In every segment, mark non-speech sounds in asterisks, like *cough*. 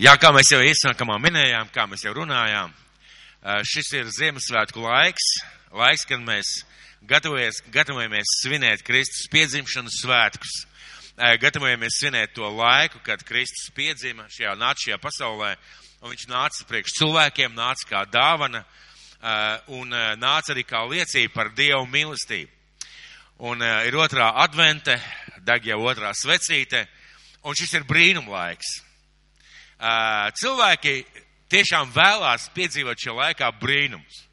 Jā, kā mēs jau iesākumā minējām, kā mēs jau runājām, šis ir Ziemassvētku laiks, laiks, kad mēs gatavojamies svinēt Kristus piedzimšanas svētkus, gatavojamies svinēt to laiku, kad Kristus piedzima šajā nāca šajā pasaulē, un viņš nāca priekš cilvēkiem, nāca kā dāvana, un nāca arī kā liecība par Dievu mīlestību. Un ir otrā advente, deg jau otrā svecīte, un šis ir brīnumlaiks cilvēki tiešām vēlās piedzīvot šajā laikā brīnums.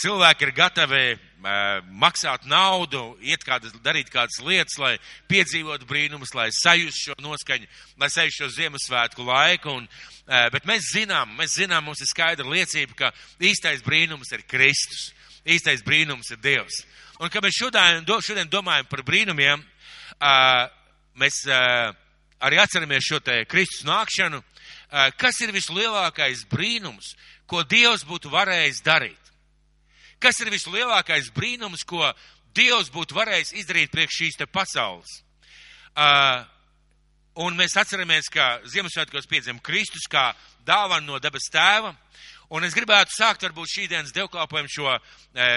Cilvēki ir gatavi maksāt naudu, iet kādas, darīt kādas lietas, lai piedzīvotu brīnumus, lai sajustu šo noskaņu, lai sajustu šo Ziemassvētku laiku. Un, bet mēs zinām, mēs zinām, mums ir skaidra liecība, ka īstais brīnums ir Kristus. Īstais brīnums ir Dievs. Un, kad mēs šodien, šodien domājam par brīnumiem, mēs arī atceramies šo te Kristus nākšanu, kas ir vislielākais brīnums, ko Dievs būtu varējis darīt? Kas ir vislielākais brīnums, ko Dievs būtu varējis izdarīt priekš šīs te pasaules? Uh, un mēs atceramies, ka Ziemassvētkos piedzima Kristus kā dāvana no debes tēva. Un es gribētu sākt varbūt šī dienas dievkalpojumu šo,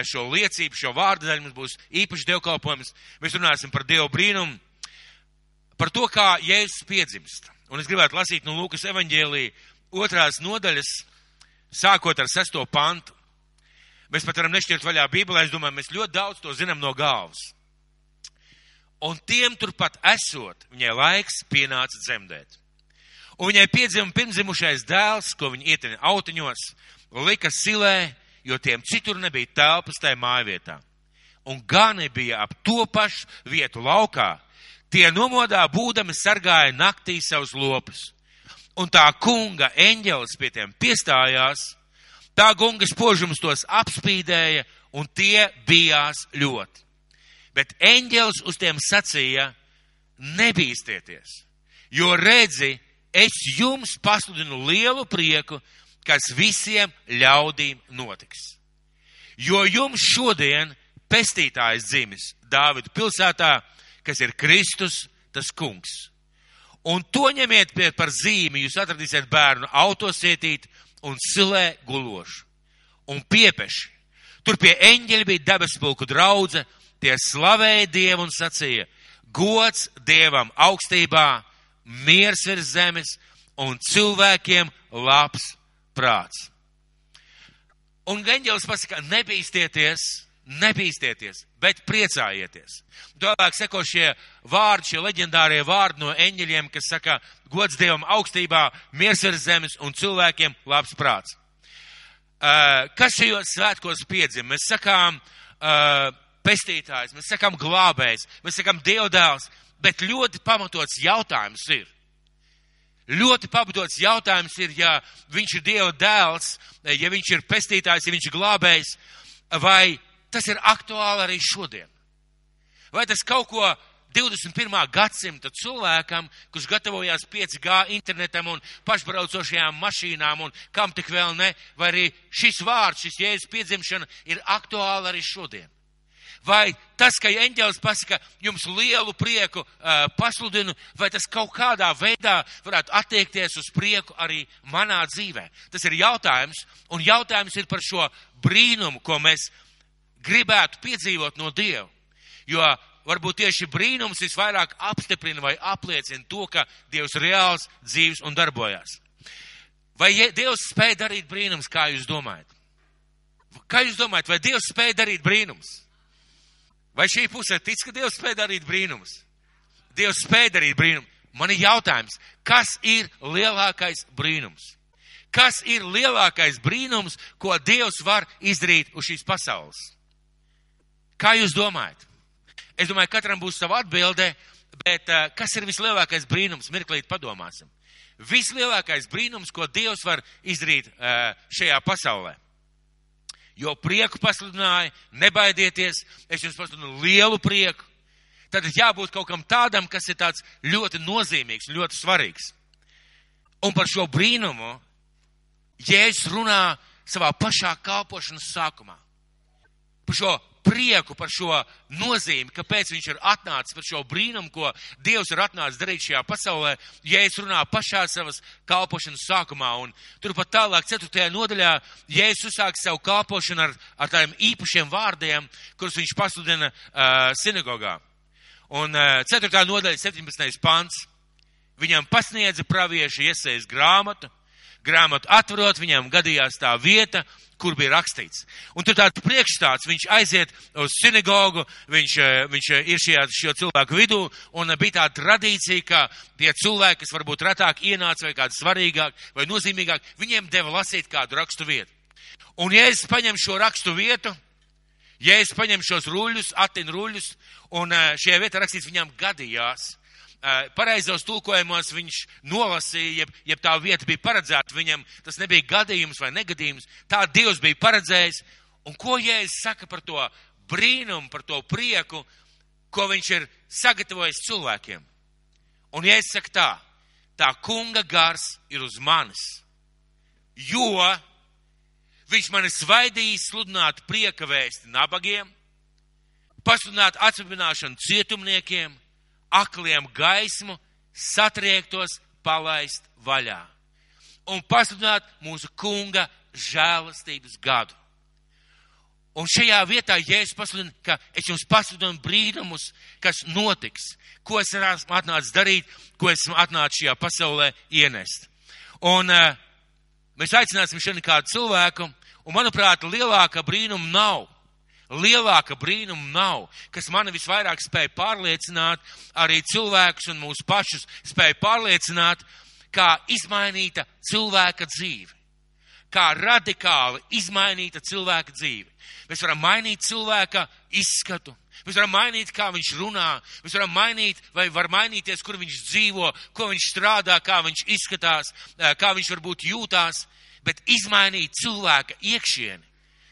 šo liecību, šo vārdu daļu. Mums būs īpaši dievkalpojums. Mēs runāsim par Dievu brīnumu, par to, kā Jēzus piedzimst. Un es gribētu lasīt no Lūkas evaņģēlī otrās nodaļas, sākot ar sesto pantu. Mēs pat varam nešķirt vaļā Bībelē, es domāju, mēs ļoti daudz to zinām no galvas. Un tiem turpat esot, viņai laiks pienāca dzemdēt. Un viņai piedzima pirmzimušais dēls, ko viņa ietina autiņos, lika silē, jo tiem citur nebija telpas tajā mājvietā. Un gani bija ap to pašu vietu laukā, Tie nomodā būdami sargāja naktī savus lopus. Un tā kunga eņģelis pie tiem piestājās, tā kunga spožums tos apspīdēja, un tie bijās ļoti. Bet eņģelis uz tiem sacīja, nebīsties, jo redzi, es jums pasludinu lielu prieku, kas visiem ļaudīm notiks. Jo jums šodien pestītājs dzimis Dāvidu pilsētā, kas ir Kristus, tas kungs. Un to ņemiet par zīmi, jūs atradīsiet bērnu autosietīt un silē gulošu. Un piepeši. Tur pie eņģeļa bija debespulku draudze, tie slavēja Dievu un sacīja, gods Dievam augstībā, miers virs zemes un cilvēkiem labs prāts. Un eņģelis pasaka, nebīstieties, nebīstieties, bet priecājieties. Tālāk seko šie vārdi, šie leģendārie vārdi no eņģeļiem, kas saka, gods Dievam augstībā, miers ar zemes un cilvēkiem labs prāts. Uh, kas šajos svētkos piedzim? Mēs sakām uh, pestītājs, mēs sakām glābējs, mēs sakām dievdēls, bet ļoti pamatots jautājums ir. Ļoti pamatots jautājums ir, ja viņš ir Dieva dēls, ja viņš ir pestītājs, ja viņš ir glābējs, vai tas ir aktuāli arī šodien. Vai tas kaut ko 21. gadsimta cilvēkam, kurš gatavojās 5G internetam un pašbraucošajām mašīnām un kam tik vēl ne, vai arī šis vārds, šis jēzus piedzimšana ir aktuāli arī šodien. Vai tas, ka eņģēlis pasaka, jums lielu prieku uh, pasludinu, vai tas kaut kādā veidā varētu attiekties uz prieku arī manā dzīvē? Tas ir jautājums, un jautājums ir par šo brīnumu, ko mēs gribētu piedzīvot no Dieva. Jo varbūt tieši brīnums visvairāk apstiprina vai apliecina to, ka Dievs reāls dzīves un darbojas. Vai Dievs spēja darīt brīnums, kā jūs domājat? Kā jūs domājat, vai Dievs spēja darīt brīnums? Vai šī pusē tic, ka Dievs spēja darīt brīnums? Dievs spēja darīt brīnumu. Man ir jautājums, kas ir lielākais brīnums? Kas ir lielākais brīnums, ko Dievs var izdarīt uz šīs pasaules? Kā jūs domājat? Es domāju, katram būs sava atbilde, bet uh, kas ir vislielākais brīnums? Mirklīt padomāsim. Vislielākais brīnums, ko Dievs var izdarīt uh, šajā pasaulē. Jo prieku pasludināja, nebaidieties, es jums pasludinu lielu prieku. Tad jābūt kaut kam tādam, kas ir tāds ļoti nozīmīgs, ļoti svarīgs. Un par šo brīnumu Jēzus runā savā pašā kalpošanas sākumā. Par šo prieku par šo nozīmi, kāpēc viņš ir atnācis par šo brīnumu, ko Dievs ir atnācis darīt šajā pasaulē, ja es runāju pašā savas kalpošanas sākumā. Un turpat tālāk, 4. nodaļā, ja es uzsāku savu kalpošanu ar, ar tādiem īpašiem vārdiem, kurus viņš pasludina uh, sinagogā. Un uh, 4. nodaļa, 17. pants, viņam pasniedza pravieši iesaist grāmatu, grāmatu atverot, viņam gadījās tā vieta, kur bija rakstīts. Un tur tāds priekšstāds, viņš aiziet uz sinagogu, viņš, viņš ir šajā, šo cilvēku vidū, un bija tā tradīcija, ka tie cilvēki, kas varbūt retāk ienāca vai kāds svarīgāk vai nozīmīgāk, viņiem deva lasīt kādu rakstu vietu. Un ja es paņemu šo rakstu vietu, ja es paņemu šos ruļus, atinu ruļus, un šajā vietā rakstīts viņam gadījās, pareizos tulkojumos viņš nolasīja, jeb, jeb tā vieta bija paredzēta viņam, tas nebija gadījums vai negadījums, tā Dievs bija paredzējis. Un ko Jēzus saka par to brīnumu, par to prieku, ko viņš ir sagatavojis cilvēkiem? Un Jēzus saka tā, tā kunga gars ir uz manis, jo viņš mani svaidījis sludināt prieka vēsti nabagiem, pasludināt atsvabināšanu cietumniekiem, akliem gaismu, satriektos palaist vaļā un pasludināt mūsu kunga žēlastības gadu. Un šajā vietā Jēzus pasludina, ka es jums pasludinu brīnumus, kas notiks, ko es esmu atnācis darīt, ko esmu atnācis šajā pasaulē ienest. Un uh, mēs aicināsim šodien kādu cilvēku, un manuprāt, lielāka brīnuma nav lielāka brīnuma nav, kas mani visvairāk spēja pārliecināt, arī cilvēkus un mūsu pašus spēja pārliecināt, kā izmainīta cilvēka dzīve. Kā radikāli izmainīta cilvēka dzīve. Mēs varam mainīt cilvēka izskatu, mēs varam mainīt, kā viņš runā, mēs varam mainīt, vai var mainīties, kur viņš dzīvo, ko viņš strādā, kā viņš izskatās, kā viņš varbūt jūtās, bet izmainīt cilvēka iekšieni,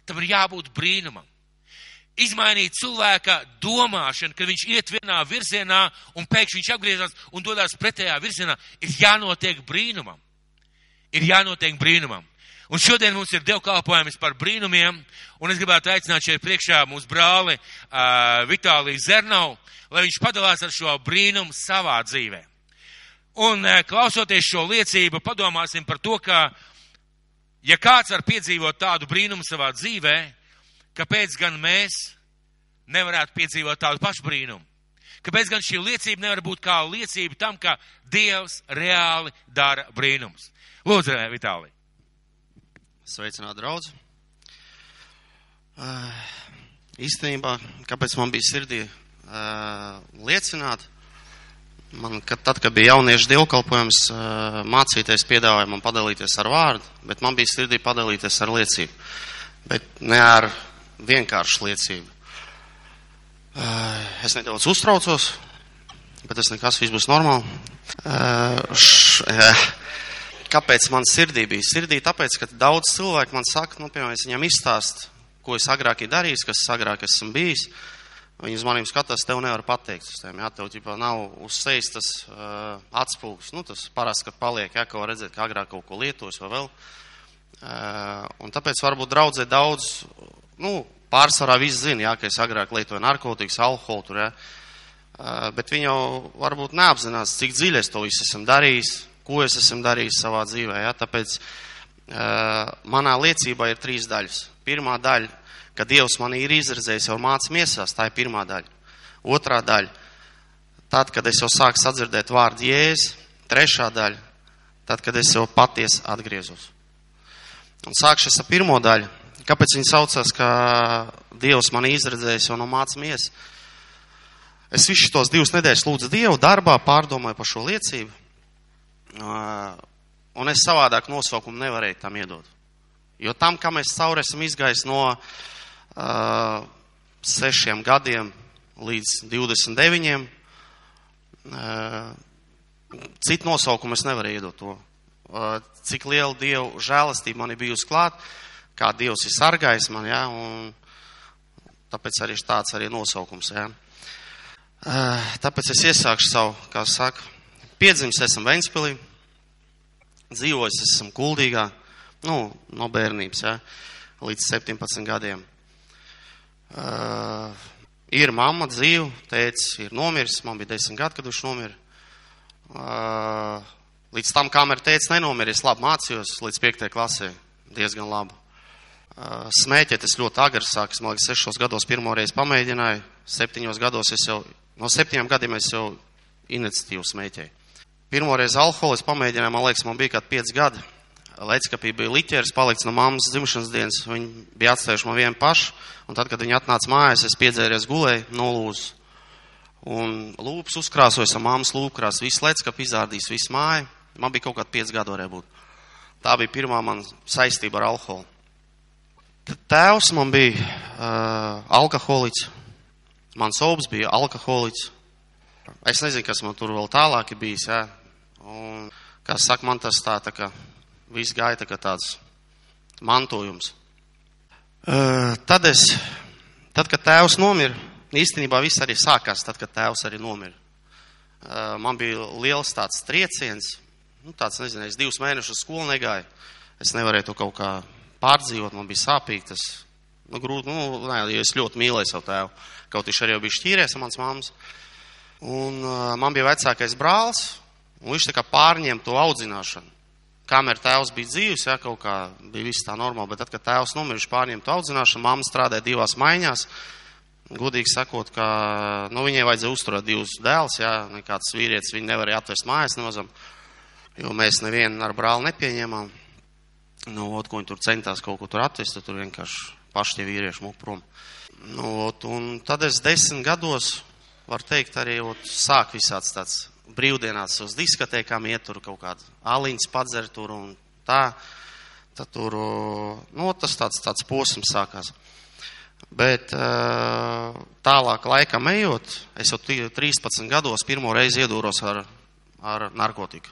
tam ir jābūt brīnumam izmainīt cilvēka domāšanu, kad viņš iet vienā virzienā un pēkšņi viņš apgriežas un dodas pretējā virzienā, ir jānotiek brīnumam. Ir jānotiek brīnumam. Un šodien mums ir dievkalpojums par brīnumiem, un es gribētu aicināt šeit priekšā mūsu brāli uh, Vitāliju Zernau, lai viņš padalās ar šo brīnumu savā dzīvē. Un uh, klausoties šo liecību, padomāsim par to, ka, ja kāds var piedzīvot tādu brīnumu savā dzīvē, kāpēc gan mēs nevarētu piedzīvot tādu pašu brīnumu? Kāpēc gan šī liecība nevar būt kā liecība tam, ka Dievs reāli dara brīnumus? Lūdzu, Vitālij. Sveicināt, draudz. Uh, īstenībā, kāpēc man bija sirdī uh, liecināt, man, kad, tad, kad bija jauniešu dievkalpojums, uh, mācīties piedāvāja man padalīties ar vārdu, bet man bija sirdī padalīties ar liecību. Bet ne ar vienkāršu liecību. Eh, es nedaudz uztraucos, bet tas nekas, viss būs normāli. Eh, eh, kāpēc man sirdī bija? Sirdī tāpēc, ka daudz cilvēku man saka, nu, piemēram, es viņam izstāstu, ko es agrāk ir darījis, kas agrāk esmu bijis. Viņi uz maniem skatās, tev nevar pateikt tiem, jā, tev ģipā nav uz sejas tas uh, atspūgs, nu, tas parasti, kad paliek, jā, ka var redzēt, ka agrāk kaut ko lietojas vai vēl. Uh, un tāpēc varbūt draudzē daudz nu, pārsvarā viss zina, jā, ka es agrāk lietoju narkotikas, alkoholu tur, jā. Bet viņi jau varbūt neapzinās, cik dziļi es to visu esmu darījis, ko es esmu darījis savā dzīvē, jā. Tāpēc manā liecībā ir trīs daļas. Pirmā daļa, ka Dievs mani ir izredzējis jau māca miesās, tā ir pirmā daļa. Otrā daļa, tad, kad es jau sāku sadzirdēt vārdu Jēzus, trešā daļa, tad, kad es jau patiesi atgriezos. Un sākšu ar pirmo daļu Kāpēc viņi saucās, ka Dievs man izredzējis jau no mācāmies? Es visu tos divus nedēļas lūdzu Dievu darbā, pārdomāju par šo liecību. Un es savādāk nosaukumu nevarēju tam iedot. Jo tam, kam es cauri esmu izgājis no uh, sešiem gadiem līdz 29, uh, citu nosaukumu es nevarēju iedot to. Uh, cik liela Dievu žēlastība man ir bijusi klāt, uh, kā Dievs ir sargājis man, jā, un tāpēc arī tāds arī nosaukums, jā. Tāpēc es iesākšu savu, kā saka, piedzimis esam Ventspilī, dzīvojis esam Kuldīgā, nu, no bērnības, jā, līdz 17 gadiem. Uh, ir mamma dzīva, tēvs ir nomiris, man bija desmit gadi, kad viņš nomira. Uh, līdz tam, kamēr tēvs nenomira, es labi mācījos, līdz piektajai klasē, diezgan labi. Smēķēt es ļoti agri sāku, man liekas, sešos gados pirmo reizi pamēģināju, septiņos gados es jau, no septiņiem gadiem es jau iniciatīvu smēķēju. Pirmo reizi alkoholu es pamēģināju, man liekas, man bija kādi pieci gadi. Leckapī bija liķeris, palikts no mammas dzimšanas dienas. Viņi bija atstājuši man vienu pašu, un tad, kad viņi atnāca mājās, es piedzēries gulēju, nolūzu. Un lūpas uzkrāsojas ar mammas lūpkrās, viss leckapi izārdīs, viss māja. Man bija kaut kādi pieci gadi varēja būt. Tā bija pirmā man saistība ar alkoholu. Tēvs man bija uh, alkoholiķis, mans obs bija alkoholiķis. Es nezinu, kas man tur vēl tālāk ir bijis, jā. Un, kā saka, man tas tā, tā kā viss gāja tā kā tāds mantojums. Uh, tad es, tad, kad tēvs nomira, īstenībā viss arī sākās tad, kad tēvs arī nomira. Uh, man bija liels tāds trieciens, nu, tāds, nezinu, es divus mēnešus skolu negāju. Es nevarēju to kaut kā pārdzīvot, man bija sāpīgi tas, nu, grūti, nu, nē, jo es ļoti mīlēju savu tēvu. Kaut viņš arī bija šķīries ar mans mammas. Un uh, man bija vecākais brālis, un viņš tā kā pārņēma to audzināšanu kamēr tēvs bija dzīves, ja kaut kā bija viss tā normāli, bet tad, kad tēvs nomirš pārņem to audzināšanu, mamma strādāja divās maiņās, godīgi sakot, ka, nu, viņai vajadzēja uzturēt divus dēlus, ja, nekāds vīrietis viņu nevarēja atvest mājās nemazam, jo mēs nevienu ar brāli nepieņēmām. Nu, ot, ko viņi tur centās kaut ko tur atvest, tur vienkārši paši tie vīrieši mūk prom. Nu, ot, un tad es desmit gados, var teikt, arī ot, sāk visāds tāds brīvdienās uz diskotēkām iet tur kaut kādu aliņas padzer tur un tā. Tad tur, nu, tas tāds, tāds posms sākās. Bet tālāk laikam ejot, es jau 13 gados pirmo reizi iedūros ar, ar narkotiku.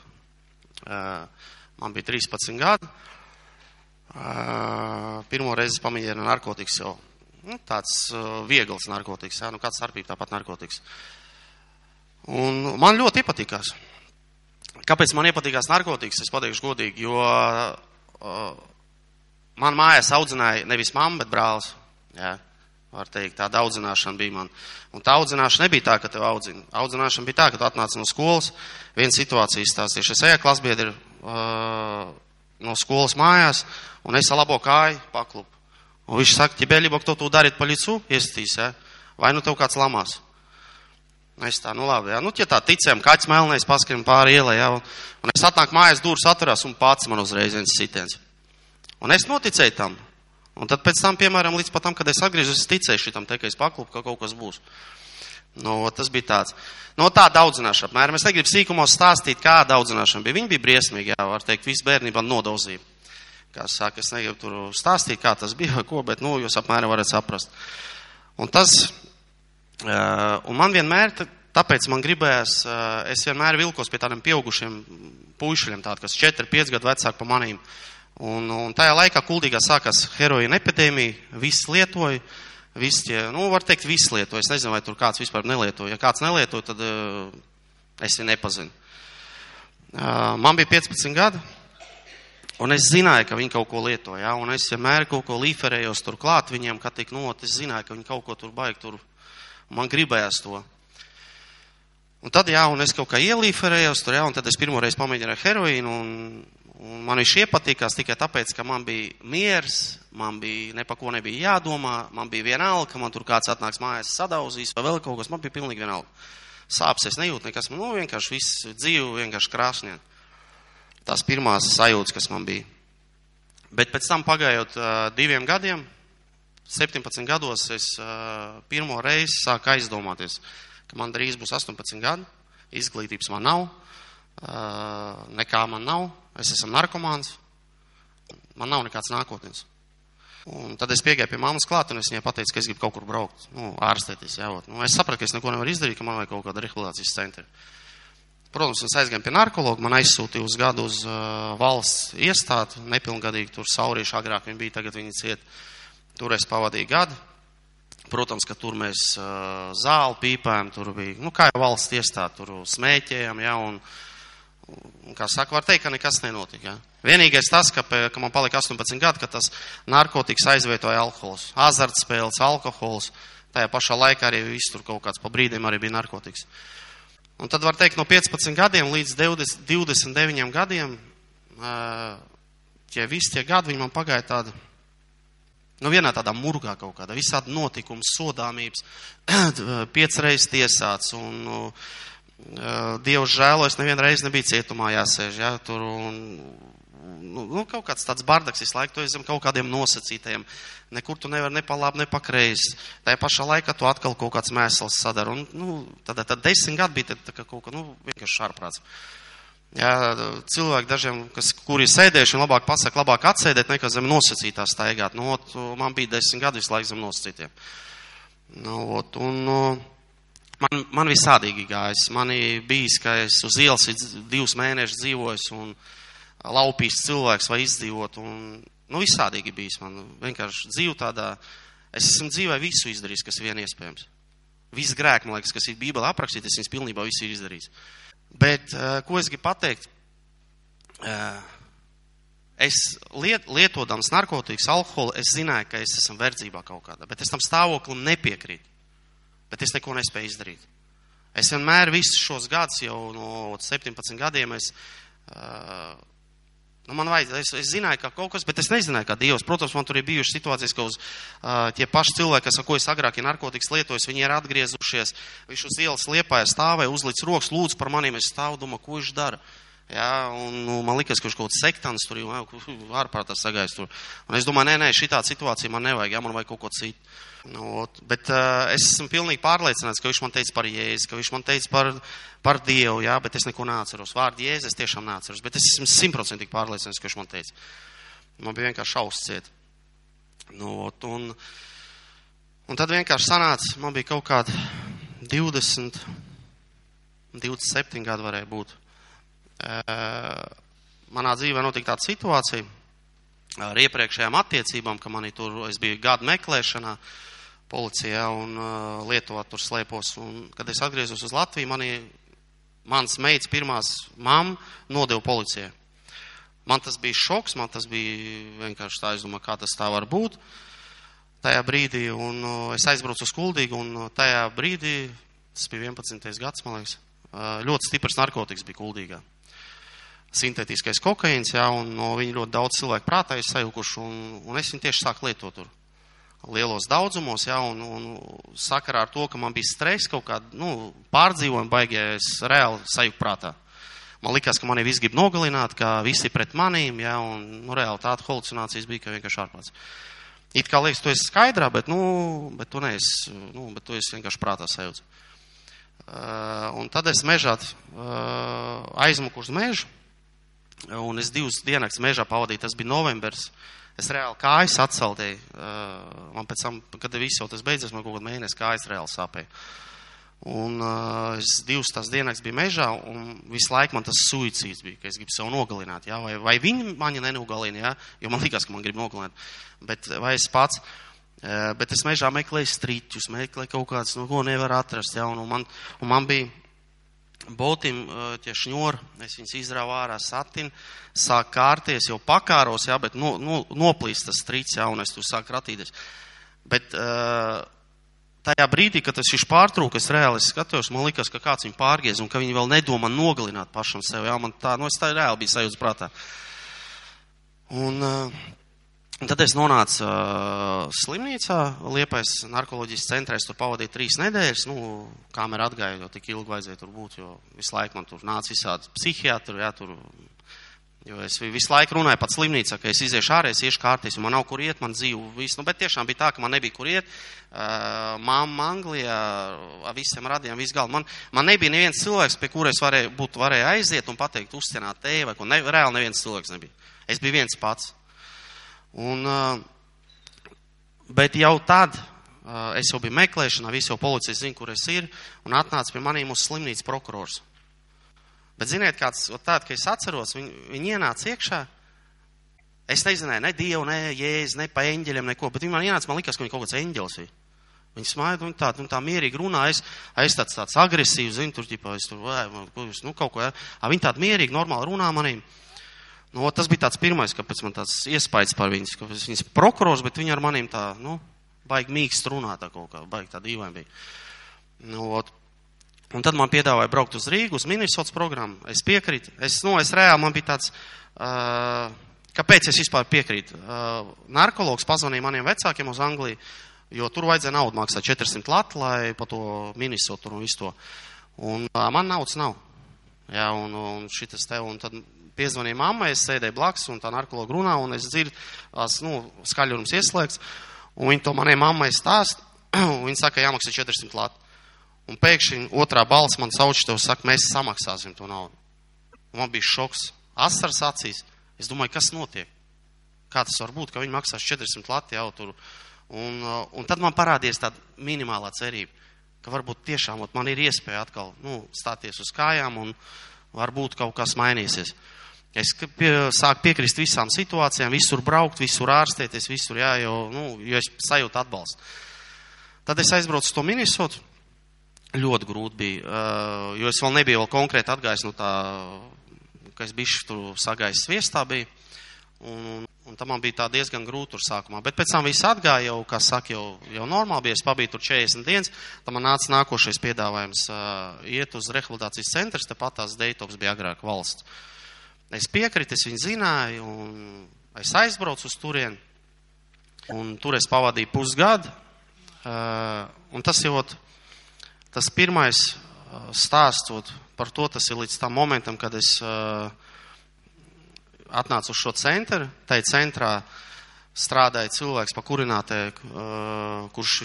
Man bija 13 gadi. Pirmo reizi pamēģināju narkotikas jau. Nu, tāds viegls narkotikas, jā, nu kāds starpība tāpat narkotikas. Un man ļoti iepatikās. Kāpēc man iepatikās narkotikas? Es pateikšu godīgi, jo uh, man mājās audzināja nevis mamma, bet brālis. Jā, var teikt, tāda audzināšana bija man. Un tā audzināšana nebija tā, ka tev audzina. Audzināšana bija tā, ka tu atnāc no skolas, viena situācija izstāstīja. Es eju klasbiedri uh, no skolas mājās, un es ar labo kāju paklupu. Un viņš saka, ķibeļi, bok to tu darit pa licu, iestīs, ja? vai nu tev kāds lamās. Es tā, nu labi, jā. Nu, ja tā ticējām, kaķis melnais paskrien pāri ielai, jā. Un es atnāku mājās, durvis atverās un pats man uzreiz viens sitiens. Un es noticēju tam. Un tad pēc tam, piemēram, līdz pat tam, kad es atgriežos, es ticēju šitam, te, ka es paklupu, ka kaut kas būs. Nu, tas bija tāds. No tā daudzināšana, apmēram. Es negribu sīkumos stāstīt, kā daudzināšana bija. Viņa bija briesmīga, jā, var teikt, visu bērnībā nodauzīja. Kā saka, es negribu tur stāstīt, kā tas bija *laughs* ko, bet, nu, jūs apmēram varat saprast. Un tas, Un man vienmēr, tāpēc man gribējās, es vienmēr vilkos pie tādiem pieaugušiem puišiem, tādi, kas 4, 5 gadu vecāki pa manīm. Un, un tajā laikā kuldīgā sākās heroīna epidēmija, viss lietoja, visi tie, nu, var teikt, visi lietoja. Es nezinu, vai tur kāds vispār nelietoja. Ja kāds nelietoja, tad uh, es viņu nepazinu. Uh, man bija 15 gadi, un es zināju, ka viņi kaut ko lietoja, ja? un es vienmēr kaut ko līferējos tur klāt viņiem, kad tik not, es zināju, ka viņi kaut ko tur baigi tur Man gribējās to. Un tad, jā, un es kaut kā ielīferējos tur, jā, un tad es pirmo reizi pamēģināju heroīnu, un, un man viņš iepatikās tikai tāpēc, ka man bija miers, man bija ne pa ko nebija jādomā, man bija vienalga, ka man tur kāds atnāks mājās sadauzīs vai vēl kaut kas, man bija pilnīgi vienalga. Sāpes es nejūtu nekas, man, nu, vienkārši viss dzīve, vienkārši krāsnien. Tās pirmās sajūtas, kas man bija. Bet pēc tam pagājot uh, diviem gadiem, 17 gados es uh, pirmo reizi sāku aizdomāties, ka man drīz būs 18 gadi, izglītības man nav, uh, nekā man nav, es esmu narkomāns, man nav nekāds nākotnes. Un tad es piegāju pie mammas klāt, un es viņai pateicu, ka es gribu kaut kur braukt, nu, ārstēties, jāvot. Nu, es sapratu, ka es neko nevaru izdarīt, ka man vajag kaut kāda rehabilitācijas centra. Protams, es aizgāju pie narkologa, man aizsūtīja uz gadu uz uh, valsts iestādi, nepilngadīgi tur saurīši, agrāk viņi bija, tagad viņi ciet. Uh, Tur es pavadīju gadu. Protams, ka tur mēs uh, zāli pīpējam, tur bija, nu, kā jau valsts iestāde, tur smēķējam, ja, un Un, kā saka, var teikt, ka nekas nenotika. Ja? Vienīgais tas, ka, ka man palika 18 gadi, ka tas narkotikas aizvietoja alkohols, azartspēles, alkohols. Tajā pašā laikā arī viss tur kaut kāds pa brīdim arī bija narkotikas. Un tad var teikt, no 15 gadiem līdz 20, 29 gadiem, tie visi tie gadi, man pagāja tāda, nu vienā tādā murgā kaut kādā, visādi notikumi, sodāmības, *clears throat* piecreiz tiesāts un, nu, Dievs žēlo, es nevienu reizi nebiju cietumā jāsēž, ja, tur un, nu, nu, kaut kāds tāds bardaks visu laiku, tu esi zem kaut kādiem nosacītajiem, nekur tu nevar ne pa labi, ne pa kreisi. Tajā pašā laikā tu atkal kaut kāds mēsls sadara, un, nu, tad, tad desmit gadi bija tad, tā kā kaut kā, nu, vienkārši šārprāts. Jā, cilvēki dažiem, kas, kuri sēdējuši, labāk pasaka, labāk atsēdēt, nekā zem nosacītā staigāt. Nu, ot, man bija desmit gadi visu laiku zem nosacītiem. Nu, ot, un, uh, Man, man visādīgi gājis. Man bijis, ka es uz ielas divus mēnešus dzīvojis un laupījis cilvēks vai izdzīvot. Un, nu, visādīgi bijis man. Vienkārši dzīvu tādā, es esmu dzīvē visu izdarījis, kas ir vien iespējams. Viss grēks, man liekas, kas ir Bībelē aprakstīts, es viņus pilnībā visu ir izdarījis. Bet, uh, ko es gribu pateikt? Uh, es liet, lietodams narkotikas, alkoholu, es zināju, ka es esmu verdzībā kaut kādā, bet es tam stāvoklim nepiekrītu bet es neko nespēju izdarīt. Es vienmēr visus šos gadus, jau no 17 gadiem, es, uh, nu man vajag, es, es zināju, ka kaut kas, bet es nezināju, kā Dievs. Protams, man tur ir bijušas situācijas, ka uz uh, tie paši cilvēki, kas, ko es agrāk ir narkotikas lietojis, viņi ir atgriezušies, viņš uz ielas liepāja stāvēja, uzlic rokas, lūdzu par maniem, es stāvu, domāju, ko viņš dara. Jā, un nu, man liekas, ka viņš kaut kāds sektāns tur jau ārprātā sagājis tur. Un es domāju, nē, nē, šī tā situācija man nevajag, jā, man vajag kaut ko citu. Nu, bet uh, es esmu pilnīgi pārliecināts, ka viņš man teica par Jēzu, ka viņš man teica par, par Dievu, jā, bet es neko neatceros. Vārdu Jēzus es tiešām neatceros, bet es esmu simtprocentīgi pārliecināts, ka viņš man teica. Man bija vienkārši šausmas ciet. Nu, un, un tad vienkārši sanāca, man bija kaut kādi 20, 27 gadi varēja būt. Uh, manā dzīvē notika tāda situācija ar iepriekšējām attiecībām, ka manī tur, es biju gadu meklēšanā, uh, policijā un uh, Lietuvā tur slēpos. Un, kad es atgriezos uz Latviju, manī, mans meitas pirmās mamma nodeva policijai. Man tas bija šoks, man tas bija vienkārši tā, es domāju, kā tas tā var būt tajā brīdī. Un uh, es aizbraucu uz Kuldīgu un uh, tajā brīdī, tas bija 11. gads, man liekas, uh, ļoti stiprs narkotikas bija Kuldīgā. Sintētiskais kokaīns, jā, un no viņa ļoti daudz cilvēku prātā ir sajukuši, un, un es viņu tieši sāku lietot tur lielos daudzumos, ja, un, un sakarā ar to, ka man bija stress kaut kāda, nu, pārdzīvojuma baigies reāli sajūta prātā. Man likās, ka mani viss grib nogalināt, ka visi pret manīm, ja, un, nu, reāli tāda halucinācijas bija, ka vienkārši ārprāts. It kā liekas, tu esi skaidrā, bet, nu, bet tu neesi, nu, bet tu esi vienkārši prātā sajūts. Uh, un tad es mežā uh, aizmuku uz mežu, un es divas dienas mežā pavadīju, tas bija novembris, uh, Es reāli kājas atceltēju. Man pēc tam, kad viss jau tas beidzies, man kaut kādā mēnesī kājas reāli sāpēja. Un uh, es divas tās dienas biju mežā, un visu laiku man tas suicīds bija, ka es gribu sev nogalināt, jā, vai, vai viņi mani nenogalina, jā, jo man likās, ka man grib nogalināt, bet vai es pats, uh, bet es mežā meklēju strīķus, meklēju kaut kāds, no ko nevar atrast, jā, un, un, man, un man bija Boltim tie šņori, es viņus izrāvu ārā satin, sāk kārties, jau pakāros, jā, bet no, no, noplīst tas strīds, jā, un es tur sāku ratīties. Bet tajā brīdī, kad tas viņš pārtrūka, es reāli es skatījos, man likās, ka kāds viņu pārgiez un ka viņi vēl nedomā nogalināt pašam sev, jā, man tā, nu es tā reāli biju sajūts prātā. Un, Un tad es nonācu uh, slimnīcā, Liepais narkoloģijas centrā. Es tur pavadīju trīs nedēļas. Nu, kamera atgāja, jo tik ilgi vajadzēja tur būt, jo visu laiku man tur nāca visādi psihiatri, jā, tur. Jo es visu laiku runāju pat slimnīcā, ka es iziešu ārēs, iešu kārtīs, man nav kur iet, man dzīvo viss. Nu, bet tiešām bija tā, ka man nebija kur iet. Uh, Māma Anglijā ar visiem radiem, visu galdu. Man, man nebija neviens cilvēks, pie kura es varēju, būtu varēju aiziet un pateikt, uzcienāt tevi, vai ko. Ne, reāli neviens cilvēks nebija. Es biju viens pats. Un, bet jau tad es jau biju meklēšanā, visi jau policija zina, kur es ir, un atnāca pie maniem uz slimnīcas prokurors. Bet ziniet, kāds tāds, ka es atceros, viņi, viņi ienāca iekšā. Es nezināju ne Dievu, ne Jēzu, ne pa eņģeļiem, neko, bet viņi man ienāca, man likās, ka viņi kaut kāds eņģelis ir. Viņi smaida, viņi tā, nu, tā mierīgi runā, es, es tāds, tāds agresīvs, zinu, tur, ģipā, es tur, vai, nu, kaut ko, ja. Viņi tādi mierīgi, normāli runā manīm. Nu, tas bija tāds pirmais, kāpēc man tāds iespējas par viņas, ka viņas prokurors, bet viņi ar manīm tā, nu, baigi mīkst runā tā kaut kā, baigi tā dīvaini bija. Nu, ot. Un tad man piedāvāja braukt uz Rīgu, uz Minnesotas programmu. Es piekrītu. Es, nu, es reāli, man bija tāds, uh, kāpēc es vispār piekrītu. Uh, narkologs pazvanīja maniem vecākiem uz Angliju, jo tur vajadzēja naudu maksāt 400 lati, lai pa to Minnesotu un visu to. Un uh, man naudas nav. Jā, un, un šitas te, un tad piezvanīja mammai, es sēdēju blakus, un tā narkologa runā, un es dzirdu, nu, skaļums ieslēgts, un viņi to manai mammai stāst, *clears throat* un viņi saka, jāmaksā 400 lati. Un pēkšņi otrā balss man sauc, tev saka, mēs samaksāsim to naudu. Un man bija šoks, asars acīs. Es domāju, kas notiek? Kā tas var būt, ka viņi maksās 400 lati jau tur? Un, uh, un tad man parādījās tāda minimālā cerība, ka varbūt tiešām ot, man ir iespēja atkal nu, stāties uz kājām un varbūt kaut kas mainīsies. Es pie, sāku piekrist visām situācijām, visur braukt, visur ārstēties, visur, jā, jo, nu, jo es sajūtu atbalstu. Tad es aizbraucu uz to Minnesotu ļoti grūti bija, uh, jo es vēl nebiju vēl konkrēti atgājis no tā, ka es bišķi tur sagājis sviestā bija. Un, un tam man bija tā diezgan grūti tur sākumā. Bet pēc tam viss atgāja jau, kā saka, jau, jau normāli bija. Es pabiju tur 40 dienas. Tad man nāca nākošais piedāvājums uh, iet uz rehabilitācijas centrs, tepat tās Deitops bija agrāk valsts. Es piekritu, es viņu zināju, un es aizbraucu uz turieni. Un tur es pavadīju pusgadu. Uh, un tas jau tas pirmais stāstot par to, tas ir līdz tam momentam, kad es uh, atnācu uz šo centru. Tai centrā strādāja cilvēks pakurinātē, uh, kurš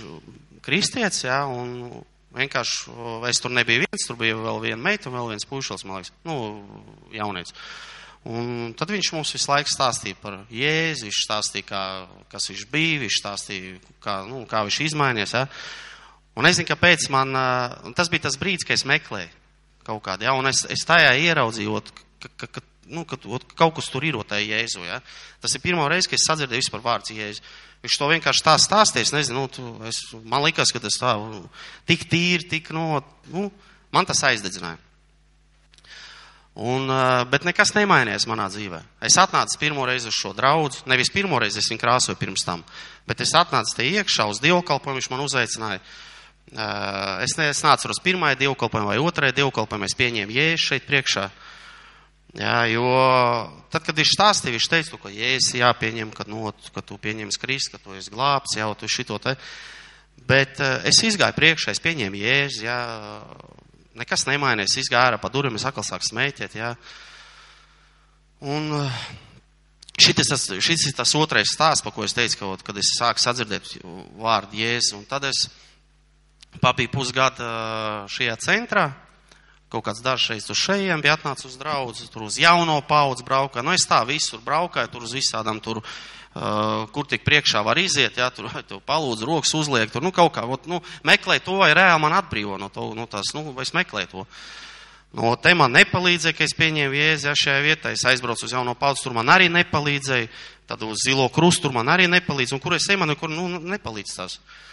kristietis, jā, un vienkārši es tur nebiju viens, tur bija vēl viena meita un vēl viens puišals, man liekas, nu, jaunieks. Un tad viņš mums visu laiku stāstīja par Jēzu, viņš stāstīja, kā, kas viņš bija, viņš stāstīja, kā, nu, kā viņš izmainies. Ja? Un nezinu, kāpēc man, tas bija tas brīdis, kad es meklēju kaut kādu, ja, un es, es tajā ieraudzīju, ka, ka, ka, nu, ka kaut kas tur ir tajā Jēzu, ja. Tas ir pirmo reizi, kad es sadzirdēju vispār vārds Jēzu. Viņš to vienkārši tā stāstīja, es nezinu, nu, tu, es, man likās, ka tas tā, tik tīri, tik, nu, nu man tas aizdedzināja. Un, bet nekas nemainījās manā dzīvē. Es atnācu pirmo reizi uz šo draugu, nevis pirmo reizi, es viņu krāsoju pirms tam, bet es atnācu te iekšā uz dievkalpojumu, viņš man uzaicināja. Es, ne, es nācu uz pirmai dievkalpojumu vai otrai dievkalpojumu, es pieņēmu jēzu šeit priekšā. Jā, jo tad, kad viņš stāstīja, viņš teica, ka jēzus jāpieņem, ka, nu, ka tu pieņems Kristu, ka tu esi glābts, jau tu šito te. Bet es izgāju priekšā, es pieņēmu jēzu, jā, nekas nemainījās, izgāja ārā pa durvīm, es atkal sāku smēķēt, jā. Un šitis, tas, šitis ir tas otrais stāsts, pa ko es teicu, ka, kad es sāku sadzirdēt vārdu jēzu, un tad es Pabija pusgada šajā centrā, kaut kāds dažs šeit uz šejiem bija atnācis uz draudz, tur uz jauno paudz braukā. Nu, es tā visur braukāju, tur uz visādām tur, uh, kur tik priekšā var iziet, jā, tur, *laughs* tu palūdz rokas uzliek, tur, nu, kaut kā, ot, nu, meklē to, vai reāli man atbrīvo no to, no tās, nu, vai es meklēju to. No te man nepalīdzēja, ka es pieņēmu jēzi, ja šajā vietā, es aizbraucu uz jauno paudz, tur man arī nepalīdzēja, tad uz zilo krustu tur man arī nepalīdz, un kur es eju, man nekur, nu, nepalīdz tās. Uh,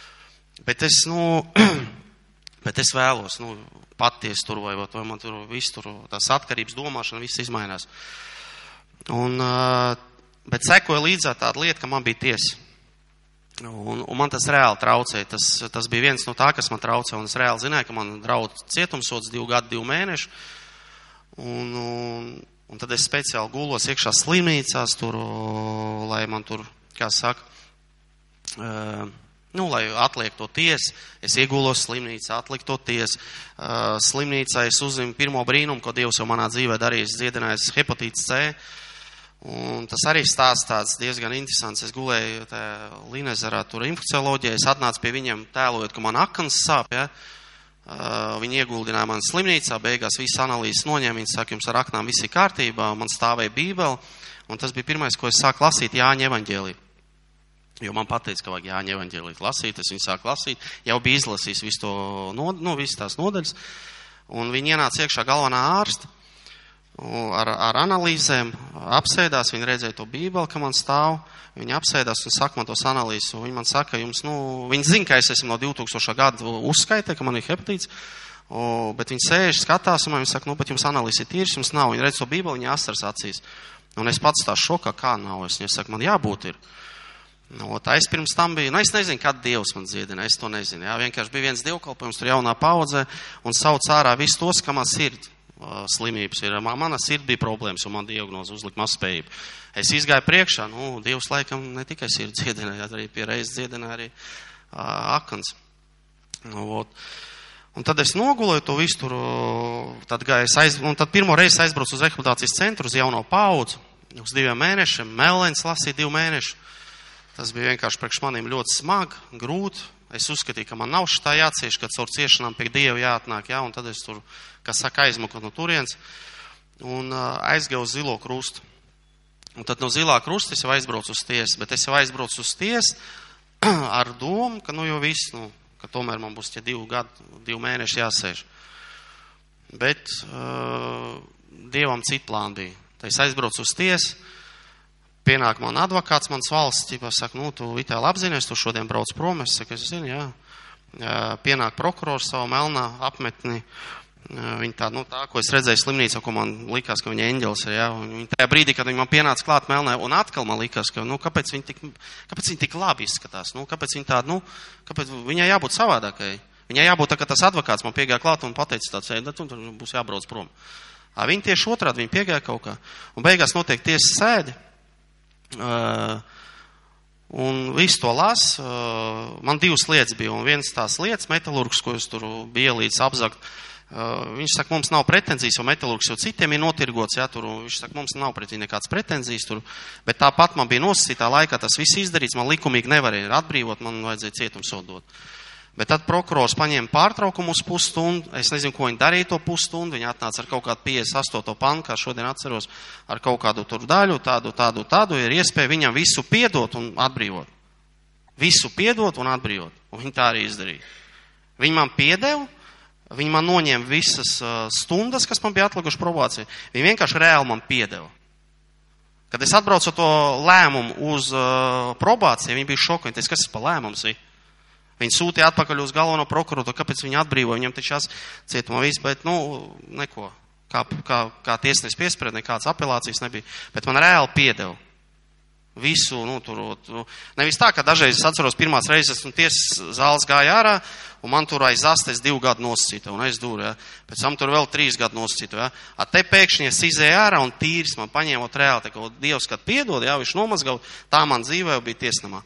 Bet es, nu, *clears throat* bet es vēlos, nu, patiesi tur vai, vai man tur viss tur, tās atkarības domāšana, viss izmainās. Un, bet sekoja līdzā tāda lieta, ka man bija tiesa. Un, un man tas reāli traucēja. Tas, tas bija viens no tā, kas man traucēja. Un es reāli zināju, ka man draud cietumsots divu gadu, divu mēnešu. Un, un, un tad es speciāli gulos iekšā slimnīcās tur, lai man tur, kā saka, uh, Nu, lai atliek to tiesu, es iegulos slimnīcā, atliku to tiesu. Uh, slimnīcā es uzzinu pirmo brīnumu, ko Dievs jau manā dzīvē darījis, dziedinājis hepatīts C. Un tas arī stāsts tāds diezgan interesants. Es gulēju Linezerā, tur infekcioloģijā, es atnācu pie viņiem tēlojot, ka man akans sāp, ja. Uh, viņi ieguldināja man slimnīcā, beigās visu analīzes noņēma, viņi saka, jums ar aknām viss ir kārtībā, man stāvēja bībeli, un tas bija pirmais, ko es sāku lasīt Jāņa evaņģēliju. Jo man pateica, ka vajag Jāņa evaņģēlīt lasīt, es viņu sāku lasīt, jau bija izlasījis visu to, no, nu, visas tās nodaļas, un viņi ienāca iekšā galvenā ārsta, ar, ar analīzēm, apsēdās, viņi redzēja to bībeli, ka man stāv, viņi apsēdās un saka man tos analīzes, un viņi man saka, jums, nu, viņi zina, ka es esmu no 2000. gada uzskaitē, ka man ir hepatīts, bet viņi sēž, skatās, un man viņi saka, nu, bet jums analīze ir tīrs, jums nav, viņi redz to bībeli, viņi astars acīs. Un es pats tā šokā, kā nav, es viņai saku, man jābūt ir. Nu, tā es pirms tam biju, nu, es nezinu, kad Dievs man dziedina, es to nezinu, jā, vienkārši bija viens dievkalpojums, tur jaunā paudze, un sauc ārā visus tos, kam man sirdi slimības ir. Mana sirds bija problēmas, un man diagnoze uzlika mazspējību. Es izgāju priekšā, nu, Dievs laikam ne tikai sirds dziedināja, arī pie reizes dziedināja arī uh, akans. Nu, ot. Un tad es nogulēju to visu tur, tad, aiz, un tad pirmo reizi aizbraucu uz rehabilitācijas centru, uz jauno paudzu, uz diviem mēnešiem, Melens lasīja divu mēnešu. Tas bija vienkārši priekš maniem ļoti smagi, grūti. Es uzskatīju, ka man nav šitā jācieš, ka caur ciešanām pie Dieva jāatnāk, jā, un tad es tur kas saka, aizmuka no turienes, un aizgāju uz zilo krustu. Un tad no zilā krusta es jau aizbraucu uz tiesu, bet es jau aizbraucu uz tiesu *clears throat* ar domu, ka nu jau viss, nu, ka tomēr man būs tie divi gadi, divi mēneši jāsēž. Bet uh, Dievam citu plānu bija. Tad es aizbraucu uz tiesu, pienāk man advokāts, mans valsts, ķipa, saka, nu, tu itāli apzinies, tu šodien brauc prom, es saku, es zinu, jā. Pienāk prokurors savu melnā apmetni, Viņa tā, nu, tā, ko es redzēju slimnīcā, ko man likās, ka viņa eņģelis ir, un viņa tajā brīdī, kad viņa man pienāca klāt melnē, un atkal man likās, ka, nu, kāpēc viņa tik, kāpēc viņa tik labi izskatās, nu, kāpēc viņa tāda, nu, kāpēc viņai jābūt savādākai. Viņai jābūt tā, ka tas advokāts man piegāja klāt un pateica tāds, ej, tad būs jābrauc prom. A, viņa tieši otrādi, viņa piegāja kaut kā, un beigās notiek tiesas sēdi, un visu to las, uh, man divas lietas bija, un viens tās lietas, metalurgs, ko es tur biju ielīdz apzakt, Uh, viņš saka, mums nav pretenzijas, jo metālurgs jau citiem ir notirgots, jā, tur, viņš saka, mums nav pret viņu nekādas pretenzijas tur, bet tāpat man bija nosacītā laikā tas viss izdarīts, man likumīgi nevarēja atbrīvot, man vajadzēja cietumsodot. Bet tad prokurors paņēma pārtraukumu uz pusstundu, es nezinu, ko viņi darīja to pusstundu, viņi atnāca ar kaut kādu 58. pantu, kā šodien atceros, ar kaut kādu tur daļu, tādu, tādu, tādu, ir iespēja viņam visu piedot un atbrīvot. Visu piedot un atbrīvot. Un viņi tā arī izdarīja. Viņi man piedeva, Viņi man noņēma visas uh, stundas, kas man bija atlikušas probācijā. Viņi vienkārši reāli man piedeva. Kad es atbraucu to lēmumu uz uh, probāciju, viņi bija šokā. Kas tas pa lēmums ir? Viņi sūtīja atpakaļ uz galveno prokuroru, kāpēc viņi atbrīvoja. Viņam taču cietumā viss, bet, nu, neko. Kā, kā, kā tiesnesis piesprieda, nekādas apelācijas nebija. Bet man reāli piedeva. Visu, nu, tur, tu, nevis tā, ka dažreiz es atceros pirmās reizes, un tiesas zāles gāja ārā, un man tur aiz astes divu gadu nosacīta, un es dūru, ja. Pēc tam tur vēl trīs gadu nosacīta, ja. A te pēkšņi es izēju ārā un tīrs man paņēmot reāli, tā kā Dievs, kad piedod, ja, viņš nomazgau, tā man dzīvē bija tiesnamā.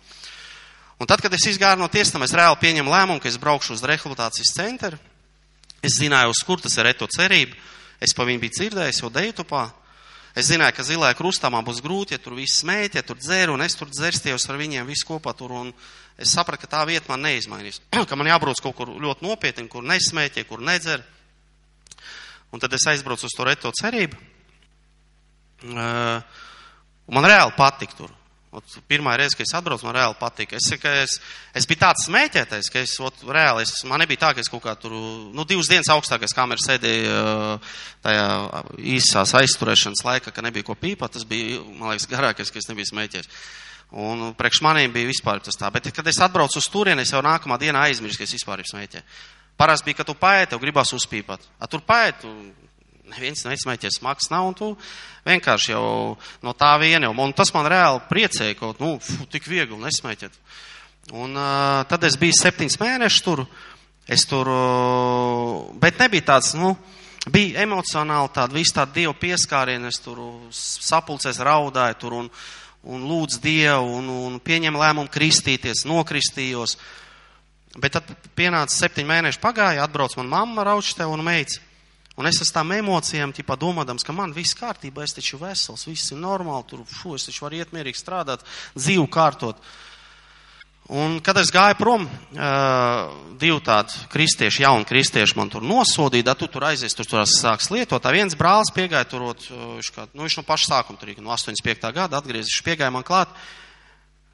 Un tad, kad es izgāju no tiesnama, es reāli pieņemu lēmumu, ka es braukšu uz rehabilitācijas centru. Es zināju, uz kur tas ir reto cerība. Es pa viņu biju dzirdējis jau Deitupā. Es zināju, ka zilajā krustā man būs grūti, ja tur viss smēt, ja tur dzēru, un es tur dzerstījos ar viņiem visu kopā tur, un es sapratu, ka tā vieta man neizmainīs. *clears throat* ka man jābrauc kaut kur ļoti nopietni, kur nesmēķē, kur nedzer. Un tad es aizbraucu uz to reto cerību. Uh, man reāli patika tur. Ot, pirmā reize, kad es atbraucu, man reāli patika. Es, es, es biju tāds smēķētais, ka es, ot, reāli, es, man nebija tā, ka es kaut kā tur, nu, divas dienas augstākais kameras sēdēju tajā īsās aizturēšanas laikā, ka nebija ko pīpāt. Tas bija, man liekas, garākais, ka es nebiju smēķējis. Un priekš maniem bija vispār tas tā. Bet, kad es atbraucu uz turieni, es jau nākamā dienā aizmirsu, ka es vispār smēķēju. Parasti bija, ka tu paēti, tev gribās uzpīpāt. A, tur paēti, neviens nesmēķēs smags nav, un tu vienkārši jau no tā viena jau, un tas man reāli priecēja, ka, nu, fu, tik viegli nesmēķēt. Un uh, tad es biju septiņas mēnešus tur, es tur, uh, bet nebija tāds, nu, bija emocionāli tāda, visu tādu dievu pieskārienu, es tur sapulcēs raudāju tur un, un lūdzu dievu un, un pieņem lēmumu kristīties, nokristījos. Bet tad pienāca septiņi mēneši pagāja, atbrauc man mamma raučte un meica. Un es esmu tām emocijām, tipā domādams, ka man viss kārtībā, es taču vesels, viss ir normāli, tur, fu, es taču varu iet mierīgi strādāt, dzīvu kārtot. Un, kad es gāju prom, uh, divi tādi kristieši, jauni kristieši man tur nosodīja, da tu tur aizies, tur tur sāks lietot. Tā viens brālis piegāja uh, viņš, kā, nu, viņš no paša sākuma tur, no 85. gada atgriezis, viņš piegāja man klāt.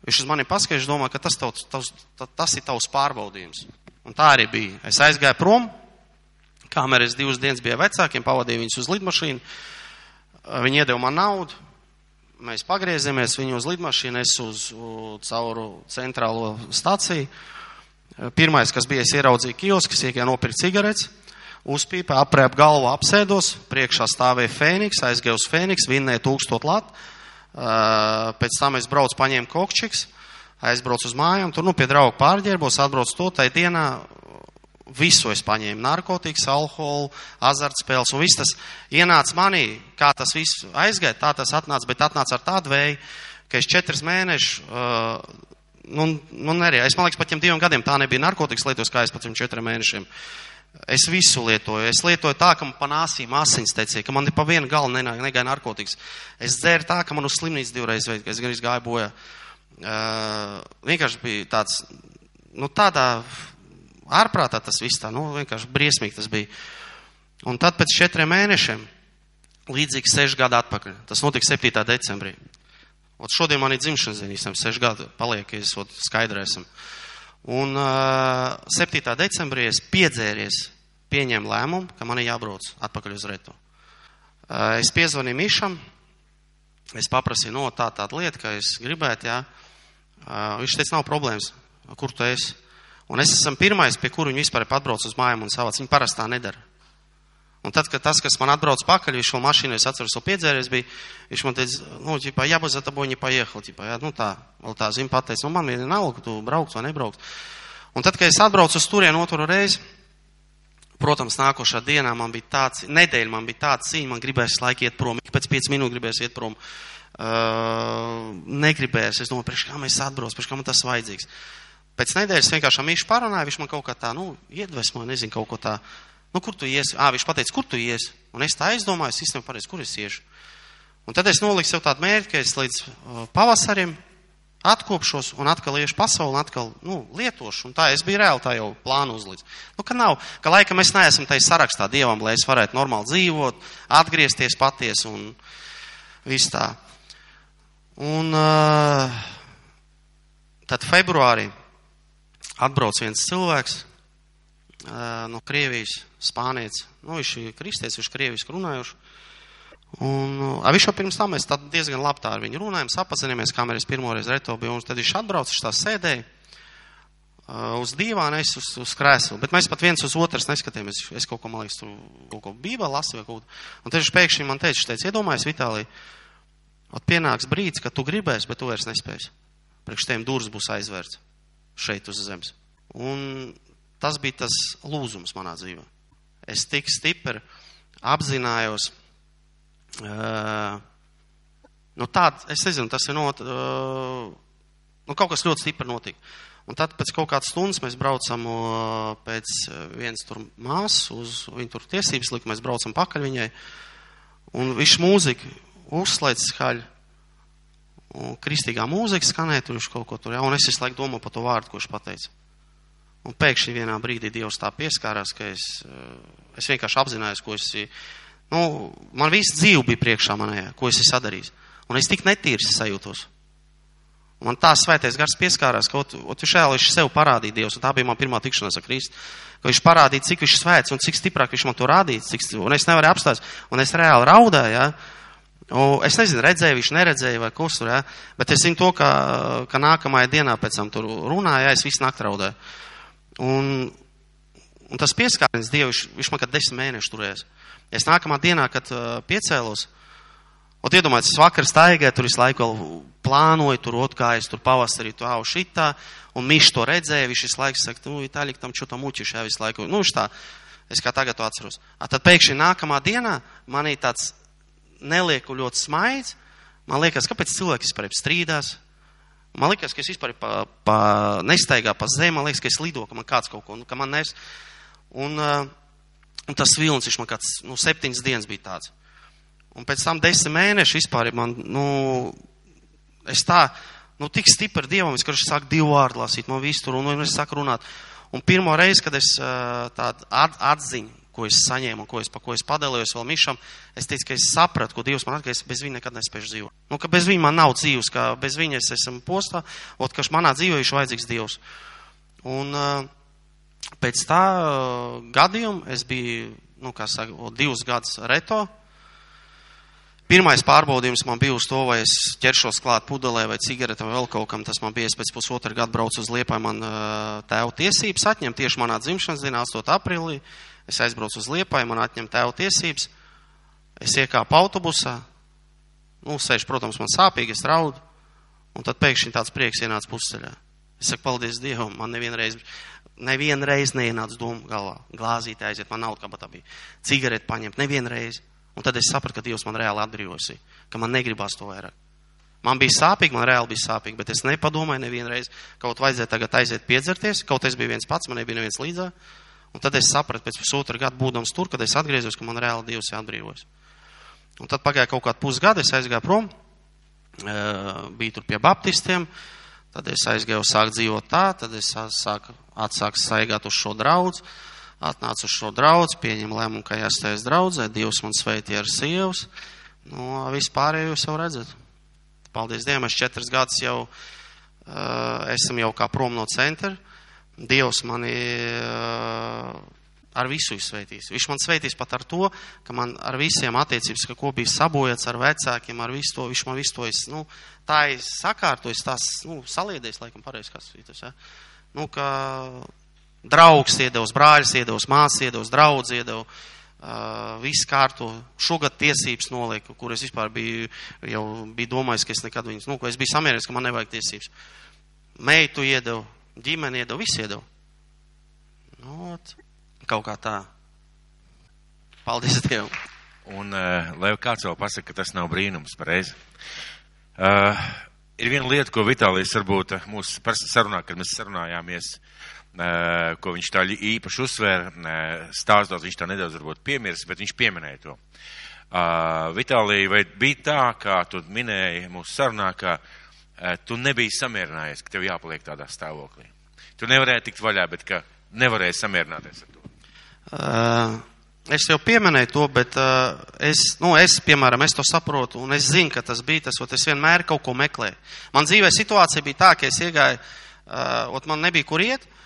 Viņš uz mani paskaidroja, domā, ka tas, tavs, tavs, tas ir tavs pārbaudījums. Un tā arī bija. Es aizgāju prom, Kamēr es divas dienas biju vecākiem, pavadīju viņus uz lidmašīnu. Viņi iedeva man naudu, mēs pagriezāmies viņu uz lidmašīnu, es uz, uz cauru centrālo staciju. Pirmais, kas bija, es ieraudzīju kiosku, iegāju nopirkt cigaretes, uzpīpēju, aprēpu galvu, apsēdos, priekšā stāvēja Fēniks, aizgāju uz Fēniks, vinnēju tūkstot lat. Pēc tam es braucu, paņēmu kokčiks, aizbraucu uz mājām, tur nu pie drauga pārģērbos, atbraucu to, tai dienā visu es paņēmu, narkotikas, alkoholu, azartspēles, un viss tas ienāca manī, kā tas viss aizgāja, tā tas atnāca, bet atnāca ar tādu vēju, ka es četras mēnešus, uh, nu, nu nerī, es man liekas, pat tiem diviem gadiem tā nebija narkotikas lietos, kā es pat tiem četriem mēnešiem. Es visu lietoju. Es lietoju tā, ka man pa nāsīm asins tecīja, ka man pa vienu galu negāja narkotikas. Es dzēru tā, ka man uz slimnīcu divreiz veids, ka es gan izgāju bojā. Uh, vienkārši bija tāds, nu tādā ārprātā tas viss tā, nu, vienkārši briesmīgi tas bija. Un tad pēc četriem mēnešiem, līdzīgi seši gadi atpakaļ, tas notika 7. decembrī. Ot šodien man ir dzimšanas diena, īstenībā seši gadi paliek, ja es ot skaidrē esam. Un uh, 7. decembrī es piedzēries, pieņēmu lēmumu, ka man ir jābrauc atpakaļ uz retu. Uh, es piezvanīju Mišam, es paprasīju, no tā tāda lieta, ka es gribētu, jā. Uh, viņš teica, nav problēmas, kur tu esi. Un es esmu pirmais, pie kura viņi vispār atbrauc uz mājām un savāc. Viņi parasti tā nedara. Un tad, kad tas, kas man atbrauc pakaļ, šo mašīnu, es atceros, to piedzēries bija, viņš man teica, nu, ģipā, jā, būs ar tabu, viņi paiehl, ģipā, jā, nu tā, vēl tā zina pateic, nu, man vienalga, tu brauks vai nebrauks. Un tad, kad es atbraucu uz turienu otru reizi, protams, nākošā dienā man bija tāds, nedēļa man bija tāds cīņa, man gribēs laiku iet prom, ik pēc 5 minūtes gribēs iet prom. Uh, negribēs, es domāju, priekš kā mēs atbrauc, priekš kā man tas vajadzīgs. Uh, Pēc nedēļas vienkārši mīšu parunāju, viņš man kaut kā tā, nu, iedvesmoja, nezinu, kaut ko tā. Nu, kur tu iesi? Ā, viņš pateica, kur tu iesi? Un es tā aizdomāju, es īstenībā pareizi, kur es iešu. Un tad es noliku sev tādu mērķi, ka es līdz uh, pavasarim atkopšos un atkal iešu pasauli un atkal, nu, lietošu. Un tā es biju reāli tā jau plānu uzlīdz. Nu, ka nav, ka laikam es neesmu tai sarakstā Dievam, lai es varētu normāli dzīvot, atgriezties paties un viss tā. Un uh, tad februārī atbrauc viens cilvēks no Krievijas, Spānijas. Nu, viņš ir kristietis, viņš ir krieviski runājuši. Un uh, viņš jau pirms tam mēs diezgan labi tā ar viņu runājam, sapazināmies, kā mēs pirmoreiz reto biju. Un tad viņš atbrauc, viņš tā sēdēja uz dīvāna, es uz, uz krēslu. Bet mēs pat viens uz otras neskatījāmies. Es kaut ko, man liekas, tur kaut ko bībeli lasu vai kaut ko. Un tad viņš pēkšņi man teica, viņš teica, iedomājies, Vitālija, ot pienāks brīdis, kad tu gribēsi, bet tu vairs nespēsi. Priekš tiem durvis būs aizvērts šeit uz zemes. Un tas bija tas lūzums manā dzīvē. Es tik stipri apzinājos, uh, nu tād, es nezinu, tas ir not, uh, nu kaut kas ļoti stipri notika. Un tad pēc kaut kādas stundas mēs braucam uh, pēc viens tur māsas, uz viņu tur tiesības lika, mēs braucam pakaļ viņai. Un viņš mūzika uzslēdz skaļi. Un kristīgā mūzika skanēja, tur viņš kaut ko tur, jā, un es visu laiku domāju par to vārdu, ko viņš pateica. Un pēkšņi vienā brīdī Dievs tā pieskārās, ka es, es vienkārši apzinājos, ko es, nu, man viss dzīve bija priekšā manējā, ko es esmu sadarījis. Un es tik netīrs sajūtos. Man tā svētais gars pieskārās, ka viņš šēl sev parādīja Dievs, un tā bija man pirmā tikšanās ar Kristu. Ka viņš parādīja, cik viņš svēts un cik stiprāk viņš man to rādīja, cik, un es nevarēju apstāties, un es reāli raudāju, ja? Un es nezinu, redzēju, viņš neredzēja vai kus tur, ja? bet es zinu to, ka, ka nākamajā dienā pēc tam tur runāja, ja? es visu nakti raudāju. Un, un tas pieskāriens Dievu, viņš, viņš man kā desmit mēnešus turēs. Es nākamā dienā, kad uh, piecēlos, un iedomājieties, es vakar staigāju, tur visu laiku plānoju, tur otkājas, tur pavasarī, tu au šitā, un Mišs to redzēja, viņš visu laiku saka, nu, Itāļi tam čutam muķišā visu laiku, nu, viņš tā, es kā tagad to atceros. A, tad pēkšņi nākamā dienā manī tāds nelieku ļoti smaids, man liekas, kāpēc cilvēki vispār strīdās, Man liekas, ka es vispār pa, pa nestaigā pa zemi, man liekas, ka es lidoju, ka man kāds kaut ko, nu, ka man nes. Un, uh, un tas vilnis, viņš man kāds, nu, septiņas dienas bija tāds. Un pēc tam desmit mēneši vispār man, nu, es tā, nu, tik stipri Dievam, es, ka viņš sāk divu vārdu lasīt, man visu tur, un, un es sāku runāt. Un pirmo reizi, kad es uh, tādu atziņu, ko es saņēmu un ko es, pa ko es padalījos vēl Mišam, es teicu, ka es sapratu, ko Dievs man atgādāja, ka es bez viņa nekad nespēju dzīvot. Nu, ka bez viņa man nav dzīves, ka bez viņa es esmu postā, un ka manā dzīvē ir vajadzīgs Dievs. Un uh, pēc tā uh, gadījuma es biju, nu, kā saka, divus gadus reto. Pirmais pārbaudījums man bija uz to, vai es ķeršos klāt pudelē vai cigaretam vai vēl kaut kam. Tas man bija, pēc pusotra gada braucu uz Liepāju, man tēva tiesības atņem tieši manā dzimšanas dienā, 8. aprīlī. Es aizbraucu uz Liepāju, man atņem tēva tiesības. Es iekāpu autobusā, nu, sēž, protams, man sāpīgi, es raudu, un tad pēkšņi tāds prieks ienāca pusceļā. Es saku, paldies Dievam, man nevienreiz, nevienreiz neienāca doma galvā. Glāzīte aiziet, man nav kabatā bija. Cigareti paņemt, nevienreiz. Un tad es sapratu, ka Dievs man reāli atbrīvosi, ka man negribās to vairāk. Man bija sāpīgi, man reāli bija sāpīgi, bet es nepadomāju nevienreiz, kaut vajadzēja tagad aiziet piedzerties, kaut es biju viens pats, man nebija neviens līdzā. Un tad es sapratu, pēc pusotra gada būdams tur, kad es atgriezos, ka man reāli Dievs ir atbrīvojis. Un tad pagāja kaut kāda pusgada, es aizgāju prom, biju tur pie baptistiem, tad es aizgāju sākt dzīvot tā, tad es sāku atsākt saigāt uz šo draudz, atnācu uz šo draudz, pieņem lēmumu, ka jāstājas draudzē, Dievs man sveitīja ar sievas, nu, vispārējo jūs jau redzat. Paldies Dievam, es četras gadus jau uh, esam jau kā prom no centra. Dievs mani uh, ar visu izsveitīs. Viņš man sveitīs pat ar to, ka man ar visiem attiecības, ka ko bija sabojāts ar vecākiem, ar visu to, viņš man visu to, es, nu, tā ir sakārtojis, tās, nu, saliedējis, laikam, pareizi, kas tas, ja? Nu, ka draugs iedevis, brāļs iedevis, māsas iedevis, draudz iedevis, uh, viss kārto, šogad tiesības nolieku, kur es vispār biju, jau biju domājis, ka es nekad viņas, nu, ka es biju samierinies, ka man nevajag tiesības. Meitu iedevu, ģimeni iedevu, visu iedevu. Nu, kaut kā tā. Paldies Dievam. Un, uh, lai kāds vēl pasaka, ka tas nav brīnums, pareizi. Uh, ir viena lieta, ko Vitālijas varbūt mūsu sarunā, kad mēs sarunājāmies, ko viņš tā īpaši uzsvēra, stāstot, viņš tā nedaudz varbūt piemirs, bet viņš pieminēja to. Vitālija, vai bija tā, kā tu minēji mūsu sarunā, ka tu nebija samierinājies, ka tev jāpaliek tādā stāvoklī? Tu nevarēji tikt vaļā, bet ka nevarēji samierināties ar to. Uh, es jau pieminēju to, bet uh, es, nu, es, piemēram, es to saprotu, un es zinu, ka tas bija tas, ot es vienmēr kaut ko meklēju. Man dzīvē situācija bija tā, ka es iegāju, uh, man nebija kur iet, uh,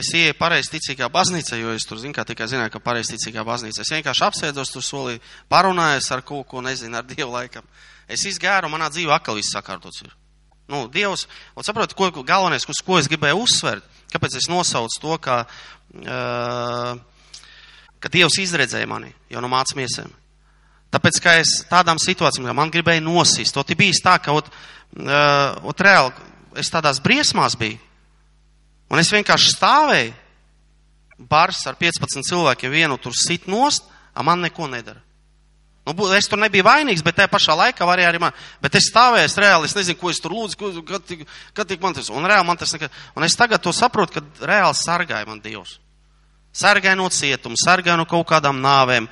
es ieeju pareizi ticīgā baznīcā, jo es tur, zinu, kā tikai zināju, ka pareizi ticīgā baznīcā. Es vienkārši apsēdos tur solī, parunājos ar kaut ko, nezinu, ar Dievu laikam. Es izgēru, manā dzīvē atkal viss sakārtots ir. Nu, Dievs, un saprotu, ko, galvenais, uz ko es gribēju uzsvērt, kāpēc es nosaucu to, ka ka Dievs izredzēja mani jau no mācām iesēm. Tāpēc, ka es tādām situācijām, man gribēja nosist, to bijis tā, ka, ot, ot reāli, es tādās briesmās biju, un es vienkārši stāvēju, bars ar 15 cilvēkiem vienu tur sit nost, a man neko nedara. Nu, es tur nebiju vainīgs, bet tajā pašā laikā varēja arī man. Bet es stāvēju, es reāli, es nezinu, ko es tur lūdzu, ko, kad, kad tik man tas, un reāli man tas nekad, un es tagad to saprotu, ka reāli sargāja man Dievs. Sargāja no cietuma, sargāja no kaut kādām nāvēm,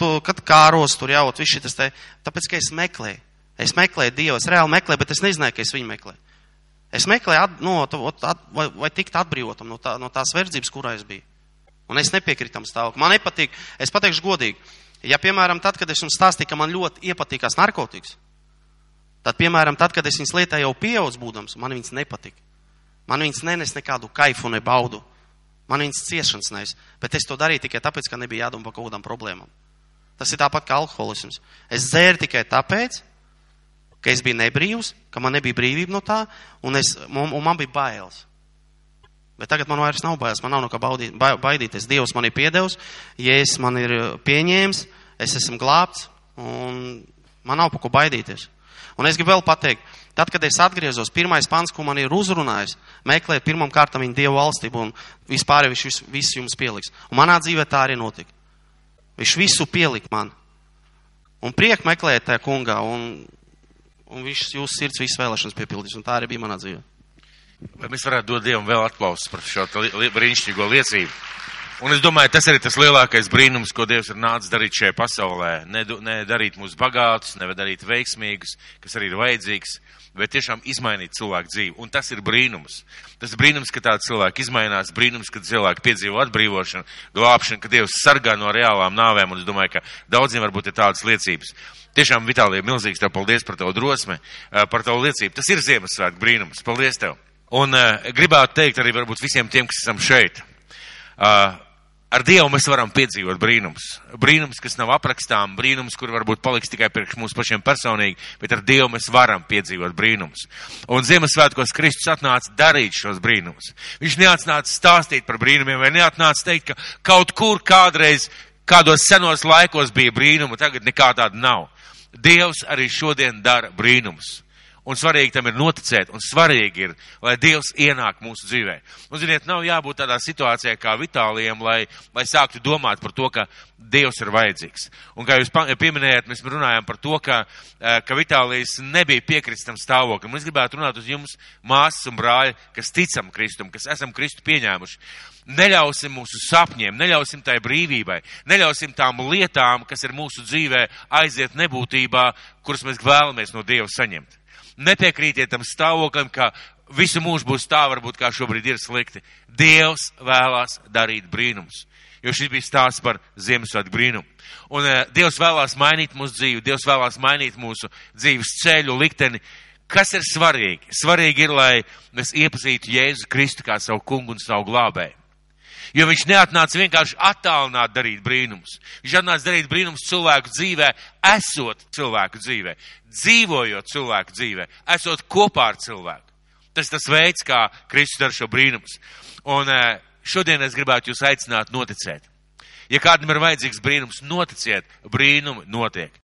to, kad kāros tur jaut, viss šitas te, tāpēc, ka es meklēju. Es meklēju Dievu, es reāli meklēju, bet es nezināju, ka es viņu meklēju. Es meklēju, at, no, at, vai, vai tikt atbrīvotam no, tā, no tās verdzības, kurā es biju. Un es nepiekrītu tam stāvoklim. Man nepatīk, es pateikšu godīgi, Ja, piemēram, tad, kad es jums stāstīju, ka man ļoti iepatīkās narkotikas, tad, piemēram, tad, kad es viņas lietā jau pieaudzis būdams, man viņas nepatika. Man viņas nenes nekādu kaifu, ne baudu. Man viņas ciešanas nes. Bet es to darīju tikai tāpēc, ka nebija jādomā par kaut kādām problēmām. Tas ir tāpat kā alkoholisms. Es dzēru tikai tāpēc, ka es biju nebrīvs, ka man nebija brīvība no tā, un, es, un, un man bija bailes. Bet tagad man vairs nav bailes, man nav no kā baudīt, baidīties. Dievs man ir piedevis, Jēzus man ir pieņēmis, es esmu glābts, un man nav par ko baidīties. Un es gribu vēl pateikt, tad, kad es atgriezos, pirmais pants, ko man ir uzrunājis, meklēt pirmam kārtam viņa Dievu valstību, un vispār viņš visu jums pieliks. Un manā dzīvē tā arī notika. Viņš visu pielika man. Un prieku meklēt tajā kungā, un, un viņš jūsu sirds visu vēlēšanas piepildīs, un tā arī bija manā dzīvē. Vai mēs varētu dot Dievam vēl aplausus par šo brīnišķīgo liecību? Un es domāju, tas arī tas lielākais brīnums, ko Dievs ir nācis darīt šajā pasaulē. Ne, ne darīt mūs bagātus, ne darīt veiksmīgus, kas arī ir vajadzīgs, bet tiešām izmainīt cilvēku dzīvi. Un tas ir brīnums. Tas ir brīnums, ka tāds cilvēks izmainās, brīnums, ka cilvēki piedzīvo atbrīvošanu, glābšanu, ka Dievs sargā no reālām nāvēm. Un es domāju, ka daudziem varbūt ir tādas liecības. Tiešām, Vitālija, milzīgs tev paldies par tavu drosmi, par tavu liecību. Tas ir Ziemassvētku brīnums. Paldies tev! Un uh, gribētu teikt arī varbūt visiem tiem, kas esam šeit. Uh, ar Dievu mēs varam piedzīvot brīnums. Brīnums, kas nav aprakstām, brīnums, kur varbūt paliks tikai priekš mums pašiem personīgi, bet ar Dievu mēs varam piedzīvot brīnums. Un Ziemassvētkos Kristus atnāca darīt šos brīnumus. Viņš neatnāca stāstīt par brīnumiem, vai neatnāca teikt, ka kaut kur kādreiz, kādos senos laikos bija brīnumi, tagad nekā tāda nav. Dievs arī šodien dara brīnumus un svarīgi tam ir noticēt, un svarīgi ir, lai Dievs ienāk mūsu dzīvē. Un, ziniet, nav jābūt tādā situācijā kā Vitālijam, lai, lai sāktu domāt par to, ka Dievs ir vajadzīgs. Un kā jūs pieminējāt, mēs runājam par to, ka, eh, ka Vitālijas nebija piekristam stāvoklim. Es gribētu runāt uz jums, māsas un brāļi, kas ticam Kristum, kas esam Kristu pieņēmuši. Neļausim mūsu sapņiem, neļausim tai brīvībai, neļausim tām lietām, kas ir mūsu dzīvē, aiziet nebūtībā, kuras mēs vēlamies no Dieva saņemt. Nepiekrītiet tam stāvoklim, ka visu mūžu būs tā, varbūt kā šobrīd ir slikti. Dievs vēlās darīt brīnums. Jo šis bija stāsts par Ziemassvētku brīnumu. Un uh, Dievs vēlās mainīt mūsu dzīvi, Dievs vēlās mainīt mūsu dzīves ceļu, likteni. Kas ir svarīgi? Svarīgi ir, lai mēs iepazītu Jēzu Kristu kā savu kungu un savu glābēju. Jo viņš neatnāca vienkārši attālināt darīt brīnumus. Viņš atnāca darīt brīnumus cilvēku dzīvē, esot cilvēku dzīvē, dzīvojot cilvēku dzīvē, esot kopā ar cilvēku. Tas tas veids, kā Kristus dara šo brīnumus. Un eh, šodien es gribētu jūs aicināt noticēt. Ja kādam ir vajadzīgs brīnums, noticiet, brīnumi notiek.